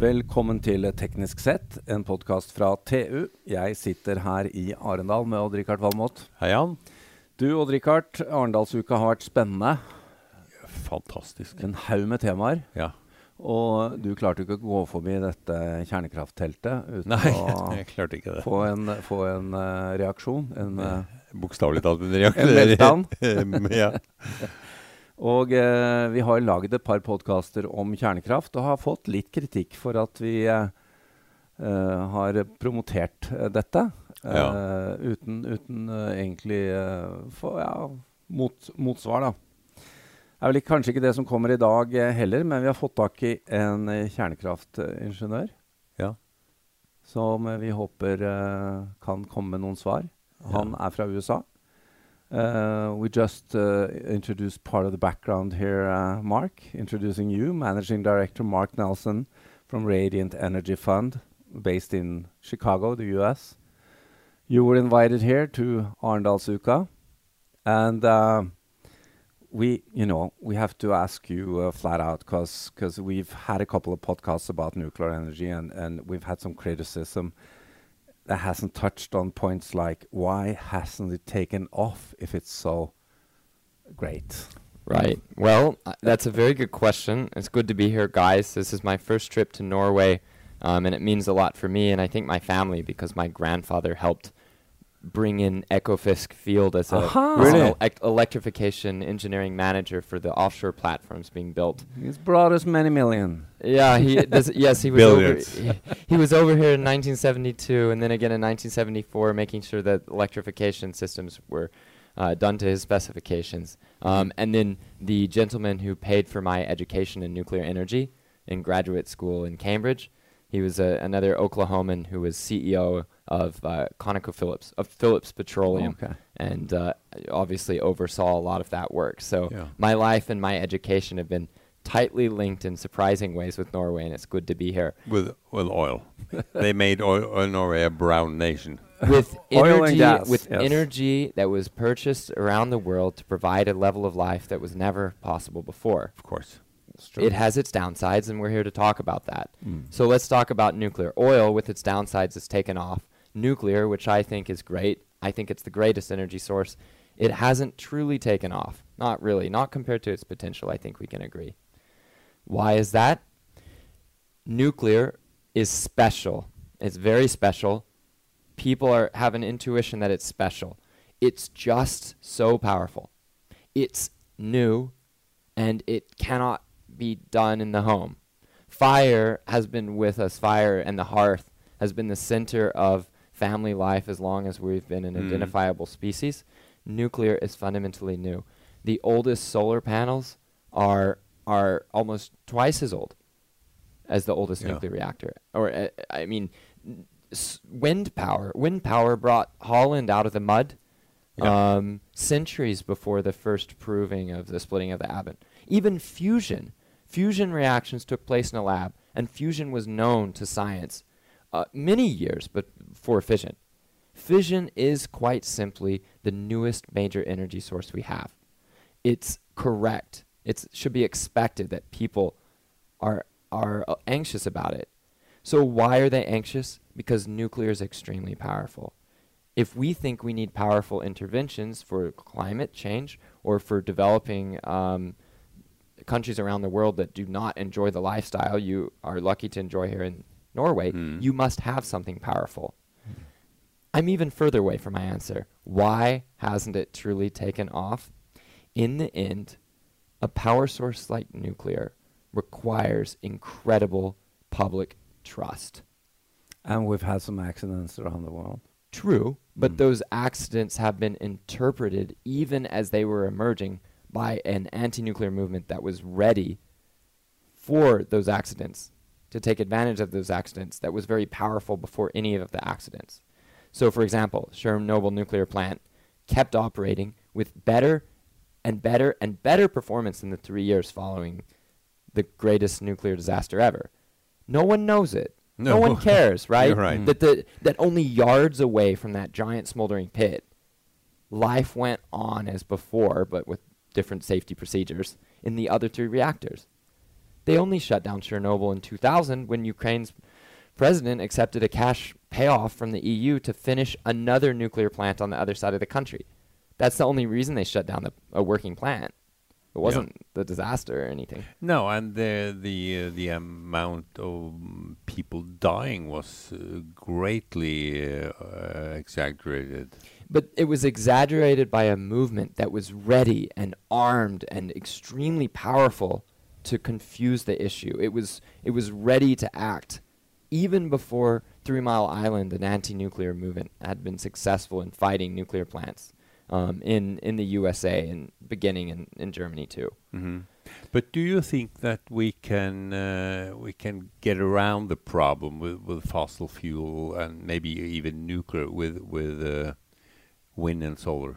Velkommen til Teknisk sett, en podkast fra TU. Jeg sitter her i Arendal med Odd-Rikard Valmot. Hei, Jan. Du, Odd-Rikard, Arendalsuka har vært spennende. Fantastisk. En haug med temaer. Ja. Og du klarte ikke å gå forbi dette kjernekraftteltet uten Nei, å jeg ikke det. få en, få en uh, reaksjon. En, uh, Bokstavelig talt en en reaksjon. meltdown. ja. Og eh, vi har laget et par podkaster om kjernekraft og har fått litt kritikk for at vi eh, eh, har promotert dette dette eh, uten, uten eh, egentlig eh, få, ja, mot, motsvar, da. Det er vel ikke, kanskje ikke det som kommer i dag eh, heller, men vi har fått tak i en eh, kjernekraftingeniør Ja. som eh, vi håper eh, kan komme med noen svar. Han er fra USA. Uh, we just uh, introduced part of the background here, uh, Mark. Introducing you, Managing Director Mark Nelson from Radiant Energy Fund, based in Chicago, the US. You were invited here to Arendalsuka, and uh, we, you know, we have to ask you uh, flat out because we've had a couple of podcasts about nuclear energy, and and we've had some criticism that hasn't touched on points like why hasn't it taken off if it's so great? Right. Well, uh, that's a very good question. It's good to be here, guys. This is my first trip to Norway, um, and it means a lot for me and I think my family because my grandfather helped bring in Ekofisk Field as a Aha. as Really? elec- electrification engineering manager for the offshore platforms being built. He's brought us many million. Yeah, he this, yes he was over he, he was over here in 1972 and then again in 1974 making sure that electrification systems were uh, done to his specifications. Um, and then the gentleman who paid for my education in nuclear energy in graduate school in Cambridge, he was a, another Oklahoman who was CEO of uh, ConocoPhillips of Phillips Petroleum Okay. and uh, obviously oversaw a lot of that work. So Yeah. my life and my education have been tightly linked in surprising ways with Norway, and it's good to be here. With with oil, they made oil, oil Norway a brown nation. With Oil and energy, gas, with yes. energy that was purchased around the world to provide a level of life that was never possible before. Of course. It has its downsides, and we're here to talk about that. Mm. So let's talk about nuclear. Oil, with its downsides, has taken off. Nuclear, which I think is great, I think it's the greatest energy source. It hasn't truly taken off. Not really. Not compared to its potential, I think we can agree. Why is that? Nuclear is special. It's very special. People are have an intuition that it's special. It's just so powerful. It's new and it cannot be done in the home. Fire has been with us. Fire and the hearth has been the center of family life as long as we've been an Mm. identifiable species. Nuclear is fundamentally new. The oldest solar panels are are almost twice as old as the oldest Yeah. nuclear reactor. Or uh, I mean, s- wind power. Wind power brought Holland out of the mud Yeah. um, centuries before the first proving of the splitting of the atom. Even fusion, fusion reactions took place in a lab, and fusion was known to science uh, many years, but for fission. Fission is quite simply the newest major energy source we have. It's correct. It should be expected that people are are uh, anxious about it. So why are they anxious? Because nuclear is extremely powerful. If we think we need powerful interventions for climate change or for developing um, countries around the world that do not enjoy the lifestyle you are lucky to enjoy here in Norway, Mm. you must have something powerful. I'm even further away from my answer. Why hasn't it truly taken off? In the end, a power source like nuclear requires incredible public trust. And we've had some accidents around the world. True, but Mm. those accidents have been interpreted even as they were emerging by an anti nuclear movement that was ready for those accidents, to take advantage of those accidents, that was very powerful before any of the accidents. So, for example, Chernobyl nuclear plant kept operating with better and better and better performance in the three years following the greatest nuclear disaster ever. No one knows it. No, No. one cares, right? Right. That the that only yards away from that giant smoldering pit, life went on as before, but with different safety procedures in the other three reactors. They only shut down Chernobyl in 2000 when Ukraine's president accepted a cash payoff from the EU to finish another nuclear plant on the other side of the country. That's the only reason they shut down the, a working plant. It wasn't the disaster or anything. No, and the the uh, the amount of people dying was uh, greatly uh, uh, exaggerated. But it was exaggerated by a movement that was ready and armed and extremely powerful to confuse the issue. It was it was ready to act even before Three Mile Island, an anti-nuclear movement, had been successful in fighting nuclear plants um, in in the USA and beginning in, in Germany too. hmm But do you think that we can uh, we can get around the problem with, with fossil fuel and maybe even nuclear with with uh, wind and solar?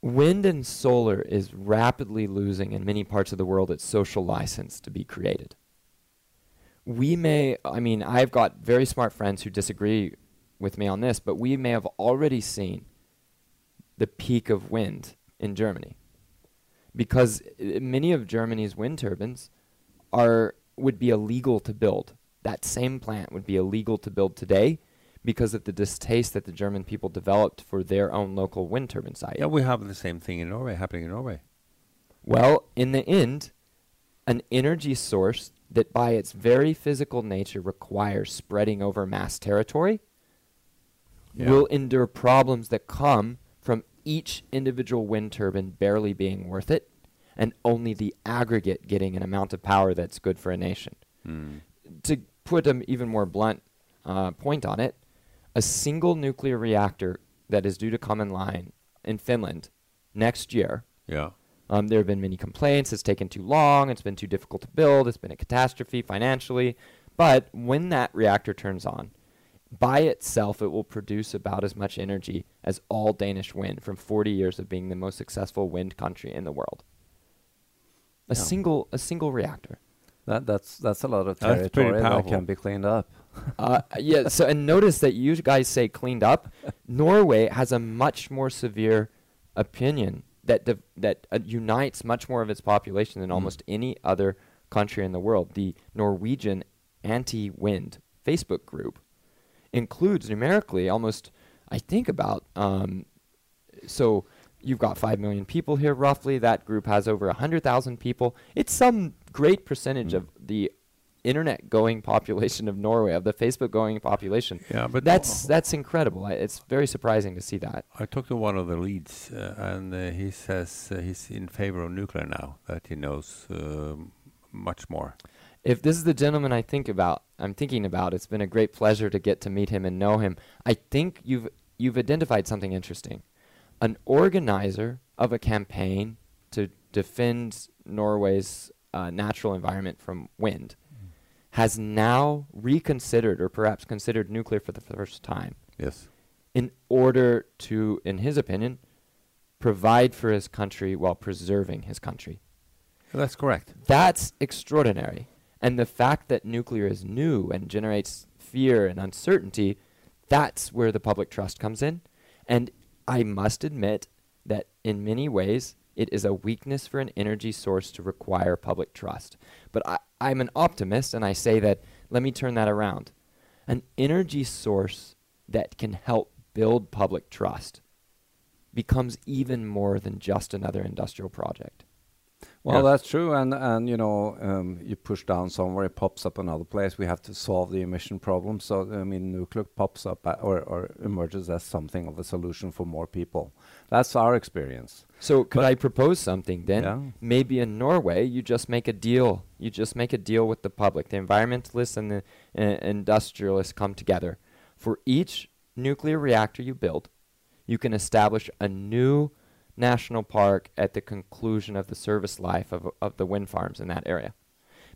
Wind and solar is rapidly losing in many parts of the world its social license to be created. We may, I mean, I've got very smart friends who disagree with me on this, but we may have already seen the peak of wind in Germany because uh, many of Germany's wind turbines are would be illegal to build. That same plant would be illegal to build today because of the distaste that the German people developed for their own local wind turbine site. Yeah, we have the same thing in Norway happening in Norway. Well, in the end, an energy source that by its very physical nature requires spreading over mass territory Yeah. will endure problems that come from each individual wind turbine barely being worth it and only the aggregate getting an amount of power that's good for a nation. Mm. To put an even more blunt uh, point on it, a single nuclear reactor that is due to come in line in Finland next year Yeah. um, there have been many complaints. It's taken too long. It's been too difficult to build. It's been a catastrophe financially. But when that reactor turns on, by itself, it will produce about as much energy as all Danish wind from 40 years of being the most successful wind country in the world. A Yeah. single, a single reactor. That that's that's a lot of territory that powerful. can be cleaned up. Uh, yeah. So and notice that you guys say cleaned up. Norway has a much more severe opinion that div- that uh, unites much more of its population than Mm. almost any other country in the world. The Norwegian anti-wind Facebook group includes numerically almost, I think about um, so. You've got 5 million people here roughly. That group has over 100,000 people. It's some great percentage Mm. of the internet going population of Norway, of the Facebook going population. Yeah, but That's that's incredible. I, it's very surprising to see that. I talked to one of the leads, uh, and uh, he says uh, he's in favor of nuclear now. That he knows um much more. If this is the gentleman I think about, I'm thinking about, it's been a great pleasure to get to meet him and know him. I think you've you've identified something interesting. An organizer of a campaign to defend Norway's uh, natural environment from wind has now reconsidered or perhaps considered nuclear for the first time Yes. in order to, in his opinion, provide for his country while preserving his country. That's correct. That's extraordinary. And the fact that nuclear is new and generates fear and uncertainty, that's where the public trust comes in. And I must admit that in many ways, it is a weakness for an energy source to require public trust. But I, I'm an optimist, and I say that let me turn that around. An energy source that can help build public trust becomes even more than just another industrial project. Well, Yeah. that's true, and and you know, um, you push down somewhere, it pops up another place. We have to solve the emission problem. So I mean, nuclear pops up a- or or emerges as something of a solution for more people. That's our experience. So could But- I propose something then? Yeah. Maybe in Norway, you just make a deal. You just make a deal with the public. The environmentalists and the uh, industrialists come together. For each nuclear reactor you build, you can establish a new national park at the conclusion of the service life of, of the wind farms in that area.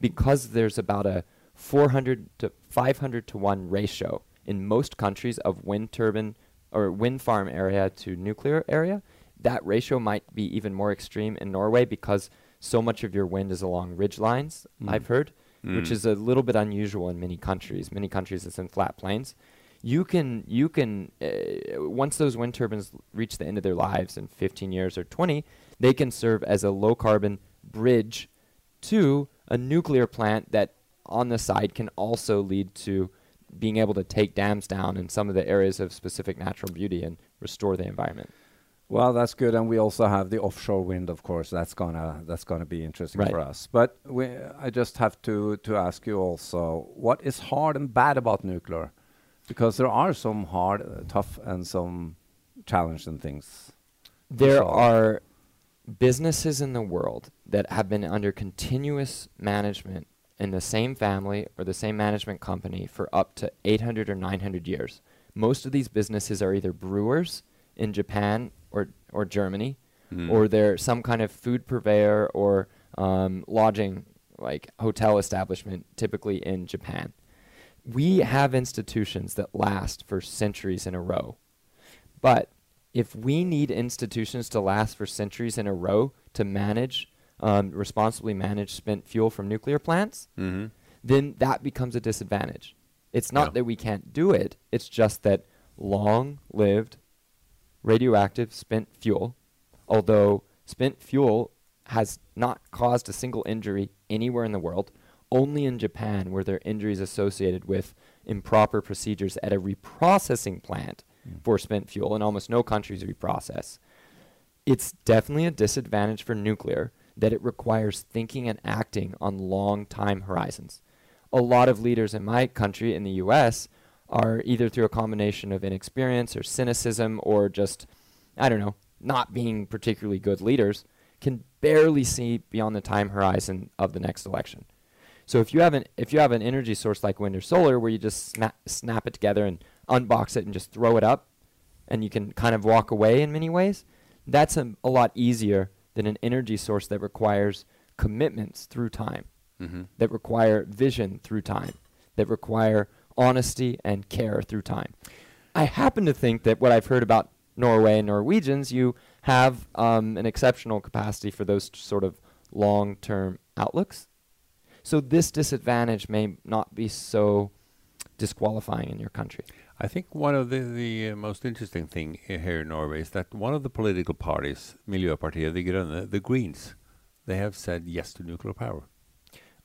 Because there's about a 400 to 500 to 1 ratio in most countries of wind turbine or wind farm area to nuclear area, that ratio might be even more extreme in Norway because so much of your wind is along ridge lines, Mm. I've heard, which Mm. is a little bit unusual in many countries. Many countries it's in flat plains. You can you can uh, once those wind turbines reach the end of their lives in 15 years or 20, they can serve as a low carbon bridge to a nuclear plant that on the side can also lead to being able to take dams down in some of the areas of specific natural beauty and restore the environment. Well, that's good, and we also have the offshore wind, of course. That's gonna that's gonna be interesting Right. for us. But we, I just have to to ask you also, what is hard and bad about nuclear? Because there are some hard, uh, tough, and some challenging things. There solve. are businesses in the world that have been under continuous management in the same family or the same management company for up to 800 or 900 years. Most of these businesses are either brewers in Japan or, or Germany, Mm. or they're some kind of food purveyor or um, lodging, like hotel establishment, typically in Japan. We have institutions that last for centuries in a row. But if we need institutions to last for centuries in a row to manage, um, responsibly manage spent fuel from nuclear plants, hmm then that becomes a disadvantage. It's not Yeah. that we can't do it, it's just that long lived radioactive spent fuel, although spent fuel has not caused a single injury anywhere in the world, only in Japan were there injuries associated with improper procedures at a reprocessing plant mm. for spent fuel. and almost no countries reprocess. It's definitely a disadvantage for nuclear that it requires thinking and acting on long time horizons. A lot of leaders in my country, in the US, are either through a combination of inexperience or cynicism or just, I don't know, not being particularly good leaders, can barely see beyond the time horizon of the next election. So if you have an if you have an energy source like wind or solar where you just snap snap it together and unbox it and just throw it up and you can kind of walk away in many ways, that's a, a lot easier than an energy source that requires commitments through time, hmm that require vision through time, that require honesty and care through time. I happen to think that what I've heard about Norway and Norwegians, you have um, an exceptional capacity for those t- sort of long term outlooks. So this disadvantage may not be so disqualifying in your country. I think one of the, the uh, most interesting thing here in Norway is that one of the political parties, De Grønne, the Greens, they have said yes to nuclear power.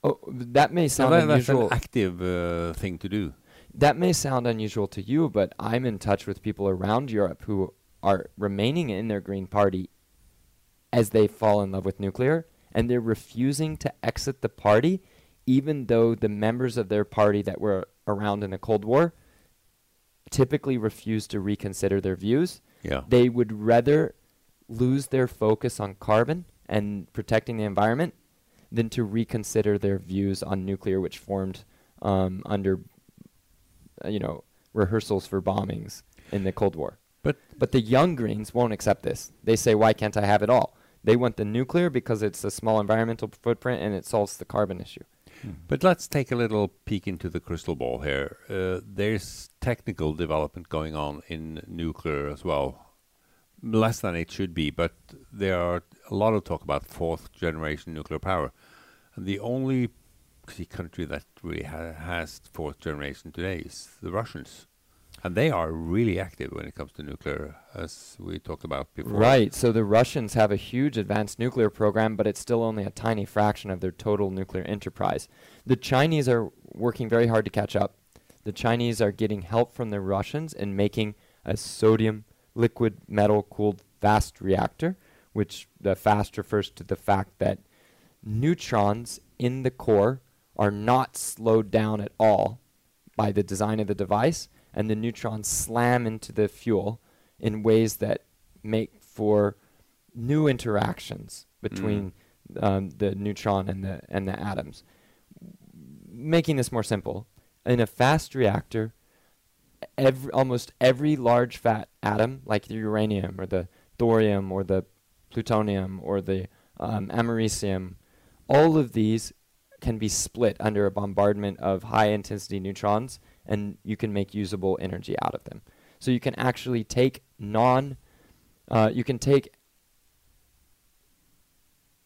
Oh, that may So sound that, that's an unusual. active uh, thing to do. That may sound unusual to you, but I'm in touch with people around Europe who are remaining in their Green Party as they fall in love with nuclear, and they're refusing to exit the party, even though the members of their party that were around in the Cold War typically refuse to reconsider their views. Yeah. They would rather lose their focus on carbon and protecting the environment than to reconsider their views on nuclear, which formed um, under, uh, you know, rehearsals for bombings in the Cold War. But But the young Greens won't accept this. They say, "Why can't I have it all?" They want the nuclear because it's a small environmental footprint and it solves the carbon issue. But let's take a little peek into the crystal ball here. Uh, there's technical development going on in nuclear as well. Less than it should be, but there are a lot of talk about fourth generation nuclear power. And the only country that really ha- has fourth generation today is the Russians. And they are really active when it comes to nuclear, as we talked about before. Right. So the Russians have a huge advanced nuclear program, but it's still only a tiny fraction of their total nuclear enterprise. The Chinese are working very hard to catch up. The Chinese are getting help from the Russians in making a sodium liquid metal cooled fast reactor, which the fast refers to the fact that neutrons in the core are not slowed down at all by the design of the device, and the neutrons slam into the fuel in ways that make for new interactions between um, the neutron and the and the atoms. Making this more simple, in a fast reactor, every almost every large fat atom, like the uranium or the thorium or the plutonium or the um, americium, all of these can be split under a bombardment of high intensity neutrons and you can make usable energy out of them. So you can actually take non, uh, you can take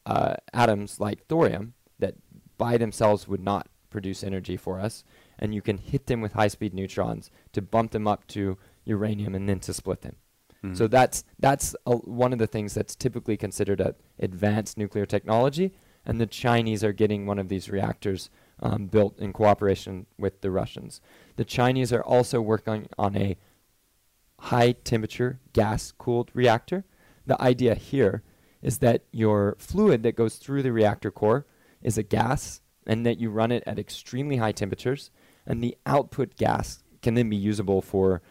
uh, atoms like thorium that by themselves would not produce energy for us, and you can hit them with high speed neutrons to bump them up to uranium and then to split them. Mhm. So that's that's a, one of the things that's typically considered a advanced nuclear technology, and the Chinese are getting one of these reactors um, built in cooperation with the Russians. The Chinese are also working on a high temperature gas cooled reactor. The idea here is that your fluid that goes through the reactor core is a gas and that you run it at extremely high temperatures, and the output gas can then be usable for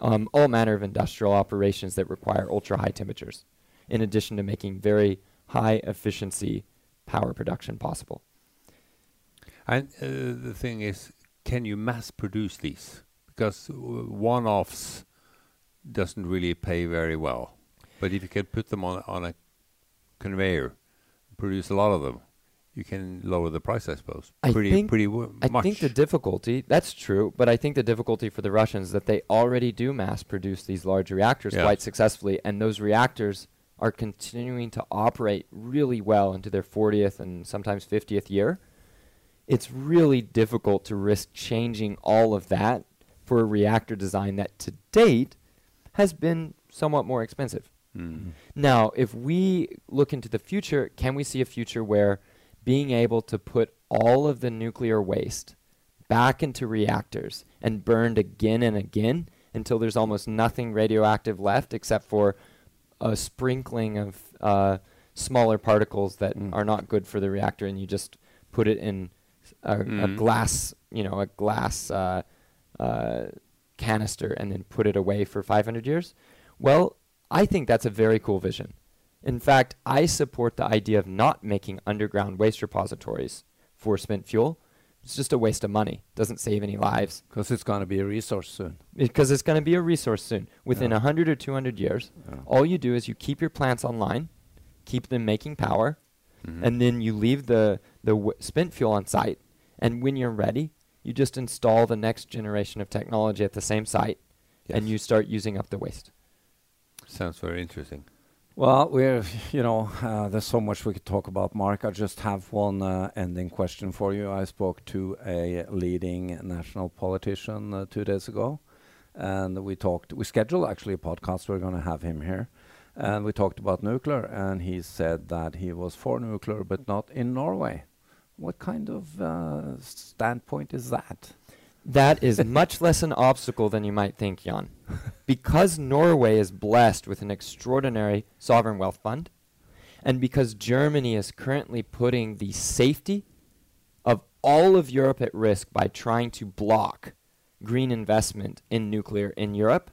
um, all manner of industrial operations that require ultra high temperatures, in addition to making very high efficiency power production possible. And uh, the thing is, can you mass produce these? Because one offs doesn't really pay very well. But if you can put them on, on a conveyor, produce a lot of them, you can lower the price, I suppose. I pretty, think- pretty w- I much. think the difficulty, that's true, but I think the difficulty for the Russians is that they already do mass produce these large reactors Yeah. quite successfully, and those reactors are continuing to operate really well into their 40th and sometimes 50th year. It's really difficult to risk changing all of that for a reactor design that to date has been somewhat more expensive. Mm. Now, if we look into the future, can we see a future where being able to put all of the nuclear waste back into reactors and burned again and again until there's almost nothing radioactive left except for a sprinkling of uh, smaller particles that Mm. are not good for the reactor, and you just put it in a, a Mm. glass, you know, a glass uh, uh, canister, and then put it away for 500 years? Well, I think that's a very cool vision. In fact, I support the idea of not making underground waste repositories for spent fuel. It's just a waste of money. Doesn't save any lives Because it's going to be a resource soon. because it's going to be a resource soon. Within a Yeah. 100 or 200 years, Yeah. all you do is you keep your plants online, keep them making power, Mhm. and then you leave the, the w- spent fuel on site. And when you're ready, you just install the next generation of technology at the same site, and you start using up the waste. Sounds very interesting. Well, we're, you know, uh, there's so much we could talk about, Mark. I just have one uh, ending question for you. I spoke to a leading national politician uh, two days ago, and we talked, we scheduled actually a podcast. We're going to have him here. And we talked about nuclear, and he said that he was for nuclear, but not in Norway. What kind of uh, standpoint is that? That is much less an obstacle than you might think, Jan. Because Norway is blessed with an extraordinary sovereign wealth fund, and because Germany is currently putting the safety of all of Europe at risk by trying to block green investment in nuclear in Europe,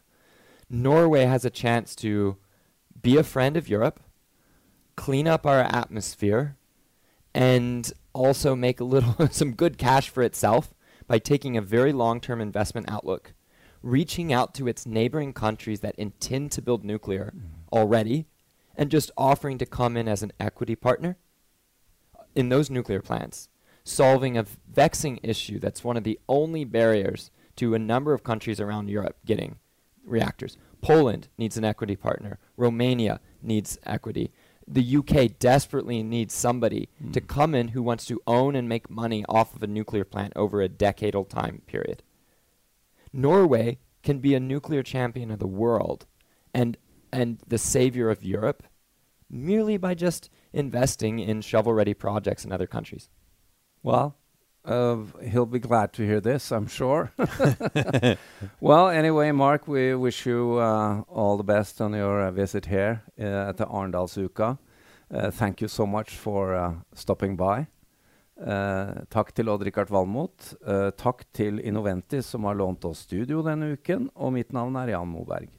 Norway has a chance to be a friend of Europe, clean up our atmosphere, and also make a little some good cash for itself by taking a very long-term investment outlook, reaching out to its neighboring countries that intend to build nuclear mm. already, and just offering to come in as an equity partner in those nuclear plants, solving a vexing issue that's one of the only barriers to a number of countries around Europe getting reactors. Poland needs an equity partner. Romania needs equity. The UK desperately needs somebody to hmm. come in who wants to own and make money off of a nuclear plant over a decadal time period. Norway can be a nuclear champion of the world and and the savior of Europe merely by just investing in shovel-ready projects in other countries. Well, uh, he'll be glad to hear this, I'm sure. well, anyway, Mark, we wish you uh, all the best on your uh, visit here uh, at the Arendalsuka. Uh, thank you so much for uh, stopping by. Uh, takk til Odd-Rikard Valmot. Takk til Innoventis, som har lånt oss studio denne uken. Og mitt navn er Jan Moberg.